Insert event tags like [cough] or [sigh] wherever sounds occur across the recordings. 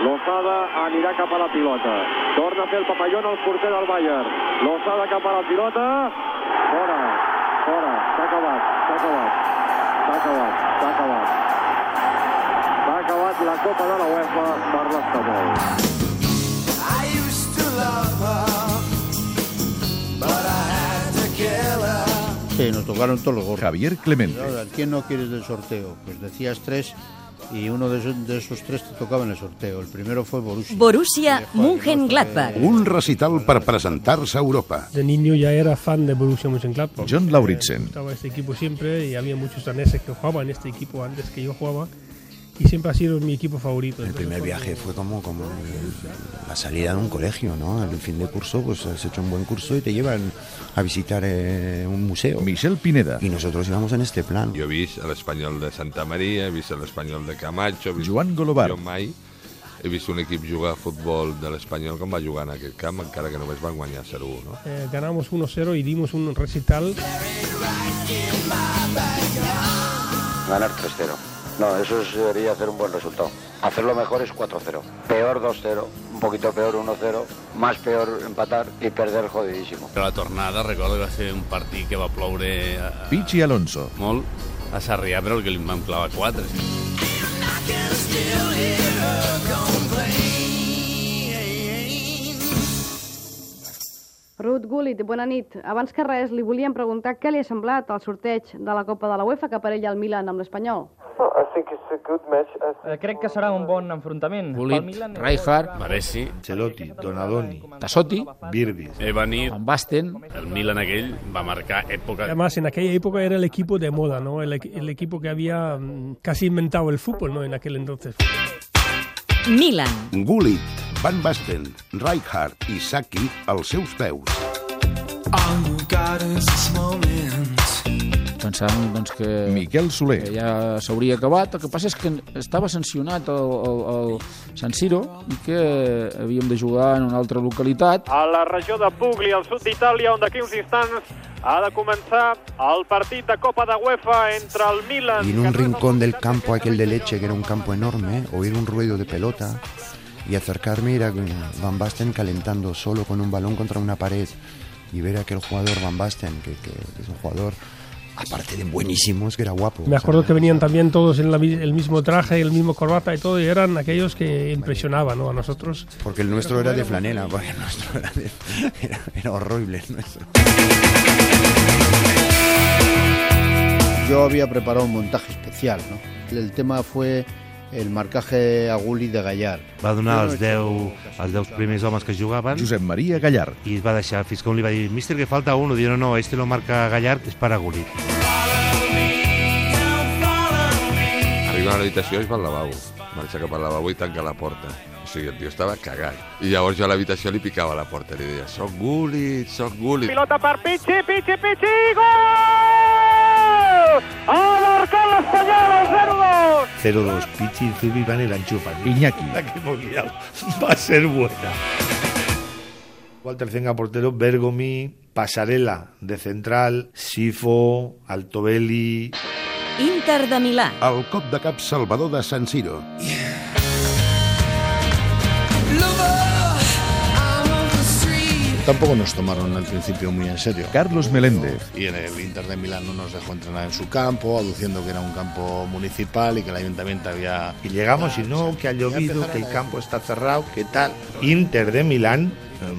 Lozada anirà cap a la pilota. Torna a fer el papallón al porter del Bayern. Lozada cap a la pilota. Fora, fora. S'ha acabat, s'ha acabat. S'ha acabat, s'ha acabat. S'ha acabat la Copa de la UEFA per l'Espanyol. I used to love her, but I had to kill her. Sí, nos tocaron todos los gorros. Javier Clemente. Ahora, ¿quién no quieres del sorteo? Pues decías tres y uno de esos, de esos tres te tocaba en el sorteo. El primero fue Borussia. Borussia Mönchengladbach. Un recital per presentar-se a Europa. De niño ya era fan de Borussia Mönchengladbach. John Lauritzen. Estaba este equipo siempre y había muchos daneses que jugaban en este equipo antes que yo jugaba y siempre ha sido mi equipo favorito. El Entonces, primer viaje fue como, como el- la salida de un colegio, ¿no? Al fin de curso, pues has hecho un buen curso y te llevan a visitar eh, un museo. Michel Pineda. Y nosotros íbamos en este plan. Jo he vist a l'Espanyol de Santa Maria, he vist a l'Espanyol de Camacho... He vist... Joan Golobar. Jo mai he vist un equip jugar a futbol de l'Espanyol com va jugar en aquest camp, encara que només van guanyar 0-1, no? Eh, ganamos 1-0 y dimos un recital. Ganar 3-0. No, eso sería hacer un buen resultado. Hacerlo mejor es 4-0. Peor 2-0. Un poquito peor 1-0. Más peor empatar y perder jodidísimo. A la tornada recordo que va ser un partit que va ploure a, a, Pichi Alonso. molt a Sarrià, però el que li vam clavar 4. Ruth Gullit, bona nit. Abans que res, li volíem preguntar què li ha semblat el sorteig de la Copa de la UEFA que aparella el Milan amb l'Espanyol. Eh, crec que serà un bon enfrontament. Gullit, Milan- Rijkaard, Baresi, Celotti, Donadoni, Tassotti, Birbis, Evani, Van Basten, el Milan aquell va marcar època... Además, en aquella época era el equipo de moda, ¿no? El, equ- el equipo que había mm, casi inventado el fútbol, ¿no? En aquel entonces. Milan. Gullit, Van Basten, Rijkaard i Saki als seus peus. Pensàvem doncs, que, Miquel Soler. que ja s'hauria acabat. El que passa és que estava sancionat el, el, el San Siro i que havíem de jugar en una altra localitat. A la regió de Puglia, al sud d'Itàlia, on d'aquí uns instants ha de començar el partit de Copa de UEFA entre el Milan... Y en un rincón del campo aquel de leche, que era un campo enorme, oír un ruido de pelota y acercarme y ir a Van Basten calentando solo con un balón contra una pared y ver a aquel jugador Van Basten, que, que es un jugador, aparte de buenísimo, es que era guapo. Me acuerdo que venían también todos en la el mismo traje, el mismo corbata y todo, y eran aquellos que impresionaban ¿no? a nosotros. Porque el nuestro era de flanela, porque el nuestro era, de- era, era horrible el nuestro. Yo había preparado un montaje especial, ¿no? El tema fue el marcaje a Gullit de Gallar. Va donar els no he 10, els 10 primers homes que jugaven Josep Maria Gallar. i es va deixar, fins que un li va dir míster que falta uno, diu no, no, este lo marca Gallard, és para Gullit. Arriba a l'habitació i es va al lavabo. Marxa cap al lavabo i tanca la porta. O sigui, el tio estava cagat. I llavors jo a l'habitació li picava la porta. Li deia, soc Gullit, soc Gullit. Pilota per Pichi, Pichi, Pichi, gol! El 0-2! 0-2, Pichi y Zubi van y la enchufan. Iñaki. La que hemos liado va a ser buena. Walter Zenga portero, Bergomi, Pasarela de central, Sifo, Altobelli, Inter de Milà. El cop de cap salvador de San Siro. Tampoco nos tomaron al principio muy en serio. Carlos Meléndez. Y en el Inter de Milán no nos dejó entrenar en su campo, aduciendo que era un campo municipal y que el ayuntamiento había... Y llegamos y no, que ha llovido, que el campo está cerrado, que tal. Inter de Milán,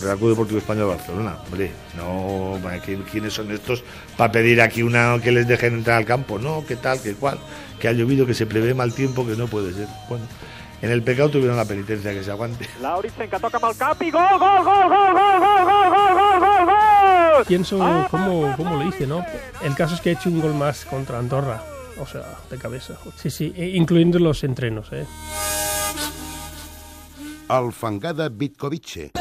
Real Club Deportivo Español Barcelona. Hombre, no, ¿qui- ¿quiénes son estos para pedir aquí una que les dejen entrar al campo? No, que tal, que cual, que ha llovido, que se prevé mal tiempo, que no puede ser. Bueno, en el pecado tuvieron la penitencia, que se aguante. Lauritsen que toca amb el cap i gol, gol, gol, gol, gol, gol, gol, gol, gol, gol, gol! Pienso cómo, cómo lo hice, ¿no? El caso es que he hecho un gol más contra Andorra, o sea, de cabeza. Sí, sí, e- incluyendo los entrenos, ¿eh? El fangada Vitkovice.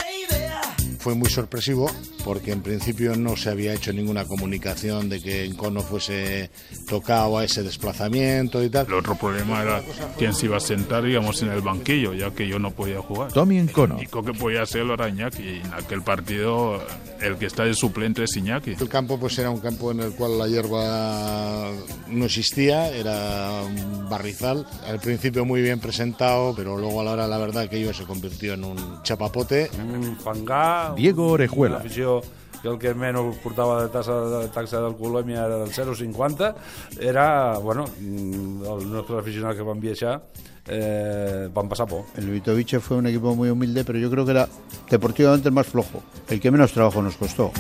Fue muy sorpresivo porque en principio no se había hecho ninguna comunicación de que Encono fuese tocado a ese desplazamiento y tal. El otro problema era quién se iba a sentar, digamos, en el banquillo, ya que yo no podía jugar. Tommy Encono. El único que podía hacerlo era Iñaki. Y en aquel partido, el que está de suplente es Iñaki. El campo pues era un campo en el cual la hierba no existía, era un barrizal. Al principio muy bien presentado, pero luego a la hora la verdad aquello se convirtió en un chapapote. Un fangar... Diego Orejuela. Una afició que el que menys portava de taxa, de taxa d'alcoholèmia era del 0,50 era, bueno, mm, els nostres aficionats que van viatjar eh, van passar por. El Vitovice fue un equipo muy humilde, pero yo creo que era deportivamente el más flojo, el que menos trabajo nos costó.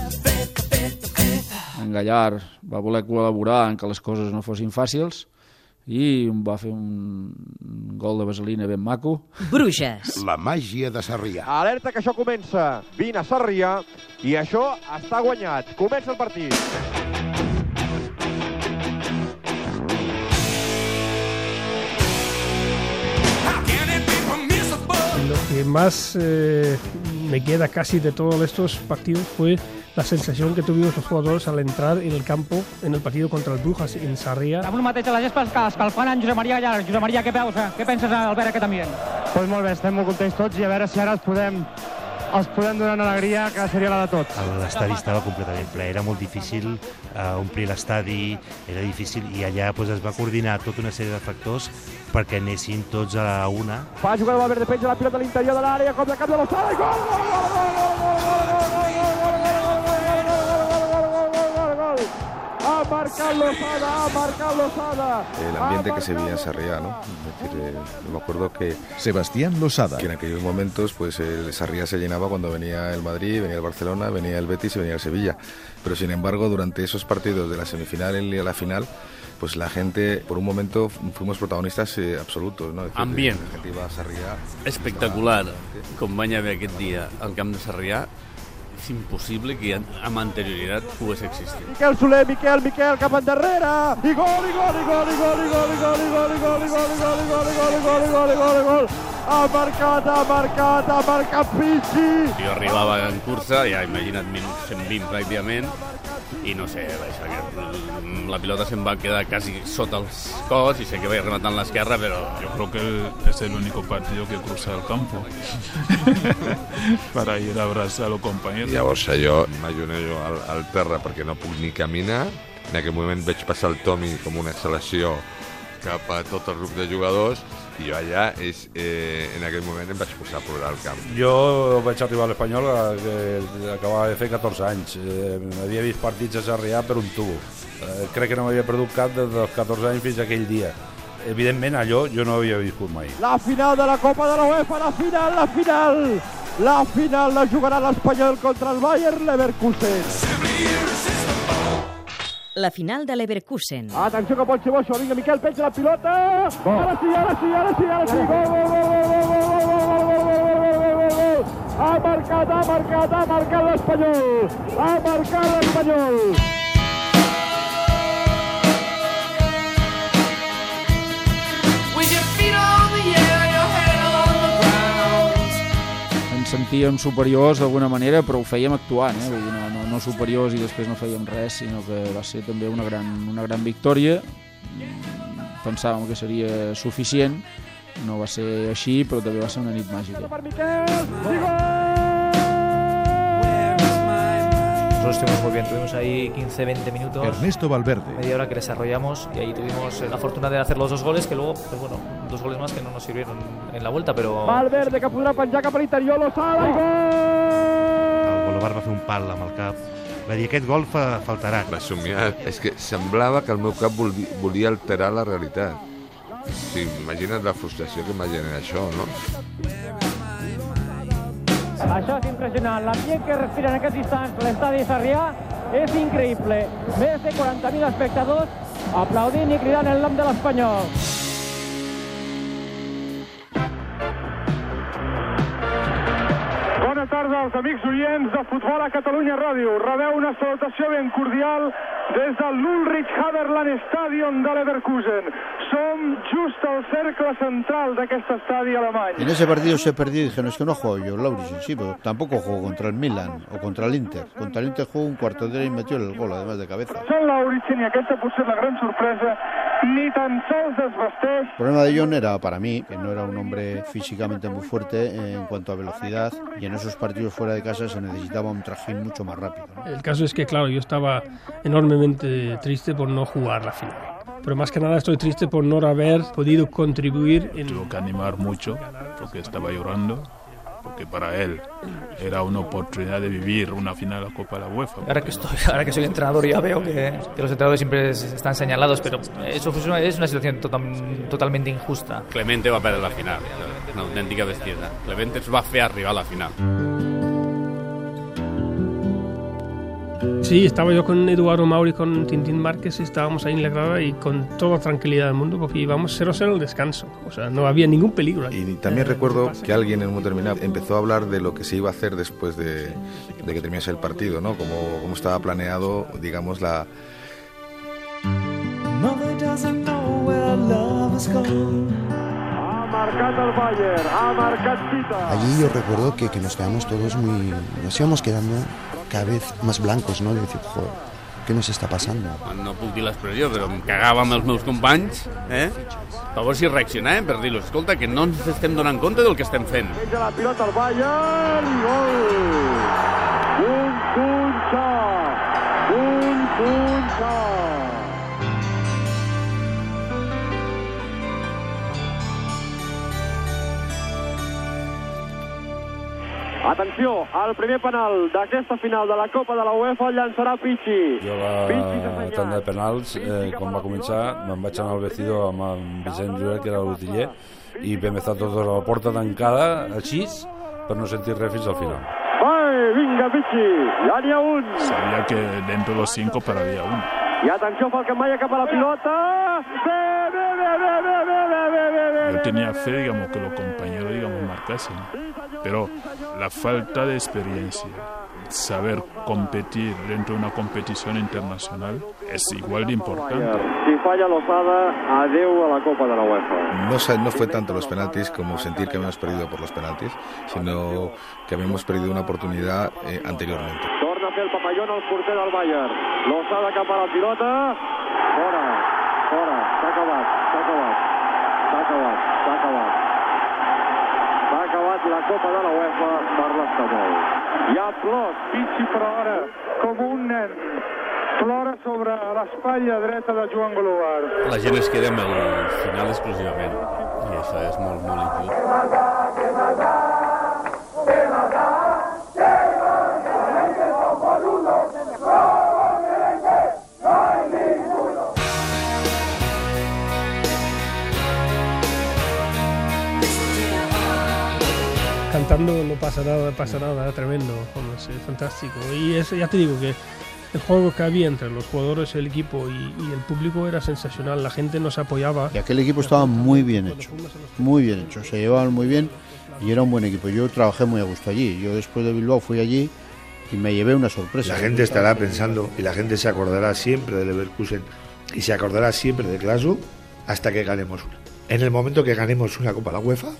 En Gallar va voler col·laborar en que les coses no fossin fàcils i va fer un gol de vaselina ben maco. Bruges. La màgia de Sarrià. Alerta que això comença. Vine a Sarrià i això està guanyat. Comença el partit. Lo que más eh, me queda casi de todos estos partidos fue la sensación que tuvimos los jugadores al entrar en el campo en el partido contra el Brujas en Sarrià. Avui mateix a la gespa escalfant en Josep Maria Gallar. Josep Maria, què veus? eh? Què penses, Albert, aquest ambient? Pues molt bé, estem molt contents tots i a veure si ara els podem, els podem donar una alegria que seria la de tots. L'estadi estava completament ple, era molt difícil uh, omplir l'estadi, era difícil i allà pues, es va coordinar tota una sèrie de factors perquè anessin tots a la una. Fa jugada Valverde, penja la pilota a l'interior de l'àrea, cop de cap de l'Osada i gol! Gol, gol, gol, marcat Lozada, ha Lozada. el ambiente que se vivía en Sarriá, ¿no? Es decir, eh, me acuerdo que... Sebastián Losada. Que en aquellos momentos, pues el Sarriá se llenaba cuando venía el Madrid, venía el Barcelona, venía el Betis y venía el Sevilla. Pero sin embargo, durante esos partidos de la semifinal y a la final, pues la gente, por un momento, fuimos protagonistas eh, absolutos, ¿no? Ambient. Sarriá. Espectacular. Com van haver aquest dia al camp de Sarrià, és impossible que amb anterioritat pogués existir. Miquel Soler, Miquel, Miquel, cap endarrere, i gol, i gol, i gol, i gol, i gol, i gol, i gol, i gol, i gol, i gol, i gol, i gol, i gol, i gol, i gol, i gol, ha marcat, ha marcat, ha marcat Pichi. Jo arribava en cursa, ja imagina't minuts 120 pràcticament, i no sé, això, que la pilota se'm va quedar quasi sota els cos i sé que vaig rematant l'esquerra, però... Yo creo que el- es el único partido que cruza el campo [laughs] para ir a abrazar a los compañeros. Llavors jo m'ajonello al, al terra perquè no puc ni caminar. En aquell moment veig passar el Tommy com una exhalació cap a tot el grup de jugadors i jo allà és, eh, en aquell moment em vaig posar a plorar al camp. Jo vaig arribar a l'Espanyol eh, que acabava de fer 14 anys. Eh, havia vist partits a Sarrià per un tubo. Eh, crec que no m'havia perdut cap des dels 14 anys fins a aquell dia. Evidentment, allò jo no havia viscut mai. La final de la Copa de la UEFA, la final, la final. La final la jugarà l'Espanyol contra el Bayern Leverkusen. La final de Leverkusen. Atenció que pot ser bo això. Vinga, Miquel, penja la pilota. Ara sí, ara sí, ara sí, ara sí. Gol, gol, gol, gol, gol, gol, gol, gol, gol, gol, gol, gol, gol. Ha marcat, ha marcat, ha marcat l'Espanyol. Ha marcat l'Espanyol. With your feet on the air, your head on the ground. Ens sentíem superiors d'alguna manera, però ho fèiem actuant, eh? Vull dir, no, superiors i després no fèiem res, sinó que va ser també una gran, una gran victòria. Pensàvem que seria suficient, no va ser així, però també va ser una nit màgica. Nosotros estuvimos muy bien, tuvimos ahí 15-20 minutos. Ernesto Valverde. Media hora que desarrollamos y ahí tuvimos la fortuna de hacer los dos goles que luego, pues bueno, dos goles más que no nos sirvieron en la vuelta, pero... Valverde que podrà penjar cap a l'interior, l'Osada i gol! Bolovar va fer un pal amb el cap. Va dir, aquest gol fa, faltarà. Va somiar. És que semblava que el meu cap volvi, volia alterar la realitat. Sí, imagina't la frustració que m'ha generat això, no? Això és impressionant. L'ambient que respira en aquests instants l'estadi Sarrià és increïble. Més de 40.000 espectadors aplaudint i cridant el nom de l'Espanyol. Als amics oients de Futbol a Catalunya Ràdio. Rebeu una salutació ben cordial des del l'Ulrich Haberland Stadion de Leverkusen. Som just al cercle central d'aquest estadi alemany. En ese partido se perdió y dije, no es que no juego yo, Laurisen, sí, pero tampoco juego contra el Milan o contra el Inter. Contra el Inter jugó un cuarto de hora y metió el gol, además de cabeza. Sant Lauritsen, i aquesta és la gran sorpresa, ni tan sols es vesteix El problema de John era para mí, que no era un hombre físicamente muy fuerte en cuanto a velocidad y en esos partidos fuera de casa se necesitaba un trajín mucho más rápido. ¿no? El caso es que, claro, yo estaba enormemente triste por no jugar la final. Pero más que nada estoy triste por no haber podido contribuir en... Tuvo que animar mucho porque estaba llorando, porque para él era una oportunidad de vivir una final de la Copa de la UEFA. Ahora que, estoy, [laughs] ahora que soy entrenador ya veo que, que los entrenadores siempre están señalados, pero eso es una, es una situación total- totalmente injusta. Clemente va a perder la final. Una autèntica bestiesa. Clemente va fer arribar a la final. Sí, estaba yo con Eduardo Mauri, con Tintín Márquez, y estábamos ahí en la grada y con toda tranquilidad del mundo, porque íbamos 0-0 en el descanso. O sea, no había ningún peligro. ahí. Y también recuerdo que alguien en un momento determinado empezó a hablar de lo que se iba a hacer después de, de que terminase el partido, ¿no? Como, como estaba planeado, digamos, la. Allí yo recuerdo que, que nos quedamos todos muy... Nos íbamos quedando cada vez más blancos, ¿no? De decir, joder, ¿qué nos está pasando? No puc dir l'expressió, però em cagava amb els meus companys, eh? Per veure si reaccionàvem per dir-los, escolta, que no ens estem donant compte del que estem fent. Menja la pilota al Bayern gol! Un punxa! Un punxa! Atenció, el primer penal d'aquesta final de la Copa de la UEFA el llançarà Pichi. Jo la tanda de penals, eh, quan va començar, me'n vaig anar al vestidor amb en Vicent Lloret, que era l'utiller, i vam estar tots dos a la porta tancada, així, per no sentir res fins al final. Vai, vinga Pichi, ja n'hi ha un. Sabía que dentro de los cinco perdía uno. I atenció, Falkenmaier cap a la pilota. Bé, bé, bé, bé, bé, bé, bé, bé, bé, bé. Yo tenía fe, digamos, que los compañeros, digamos, marcasen. Pero la falta de experiencia, saber competir dentro de una competición internacional es igual de importante. Si falla Lozada, adeu a la Copa de la UEFA. no, no fue tanto los penaltis como sentir que habíamos perdido por los penaltis, sino que habíamos perdido una oportunidad eh, anteriormente. Torna a fer el papallón al porter del Bayern. Lozada cap a la pilota. Fora, fora. S'ha acabat, s'ha acabat. S'ha acabat, s'ha acabat. La Copa de la UEFA per l'Espanyol. Hi ha plors. Pichi ara, com un nen, plora sobre l'espatlla dreta de Joan Golobart. La gent es queda amb el final exclusivament. I això és molt, molt injust. Cantando no pasa nada, pasa nada, tremendo, hombre, es fantástico. Y es, ya te digo que el juego que había entre los jugadores, el equipo y, y el público era sensacional, la gente nos apoyaba. Y aquel equipo estaba muy bien hecho, muy bien hecho, se llevaban muy bien y era un buen equipo. Yo trabajé muy a gusto allí. Yo después de Bilbao fui allí y me llevé una sorpresa. La gente estará pensando y la gente se acordará siempre de Leverkusen y se acordará siempre de Glasgow hasta que ganemos una. En el momento que ganemos una Copa de la UEFA,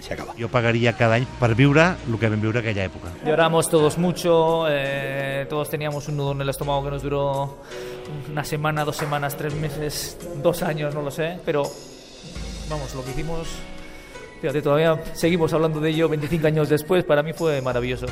se acaba. Jo pagaria cada any per viure el que vam viure aquella època. Lloramos todos mucho, eh, todos teníamos un nudo en el estómago que nos duró una semana, dos semanas, tres meses, dos años, no lo sé, pero vamos, lo que hicimos, fíjate, todavía seguimos hablando de ello 25 años después, para mí fue maravilloso.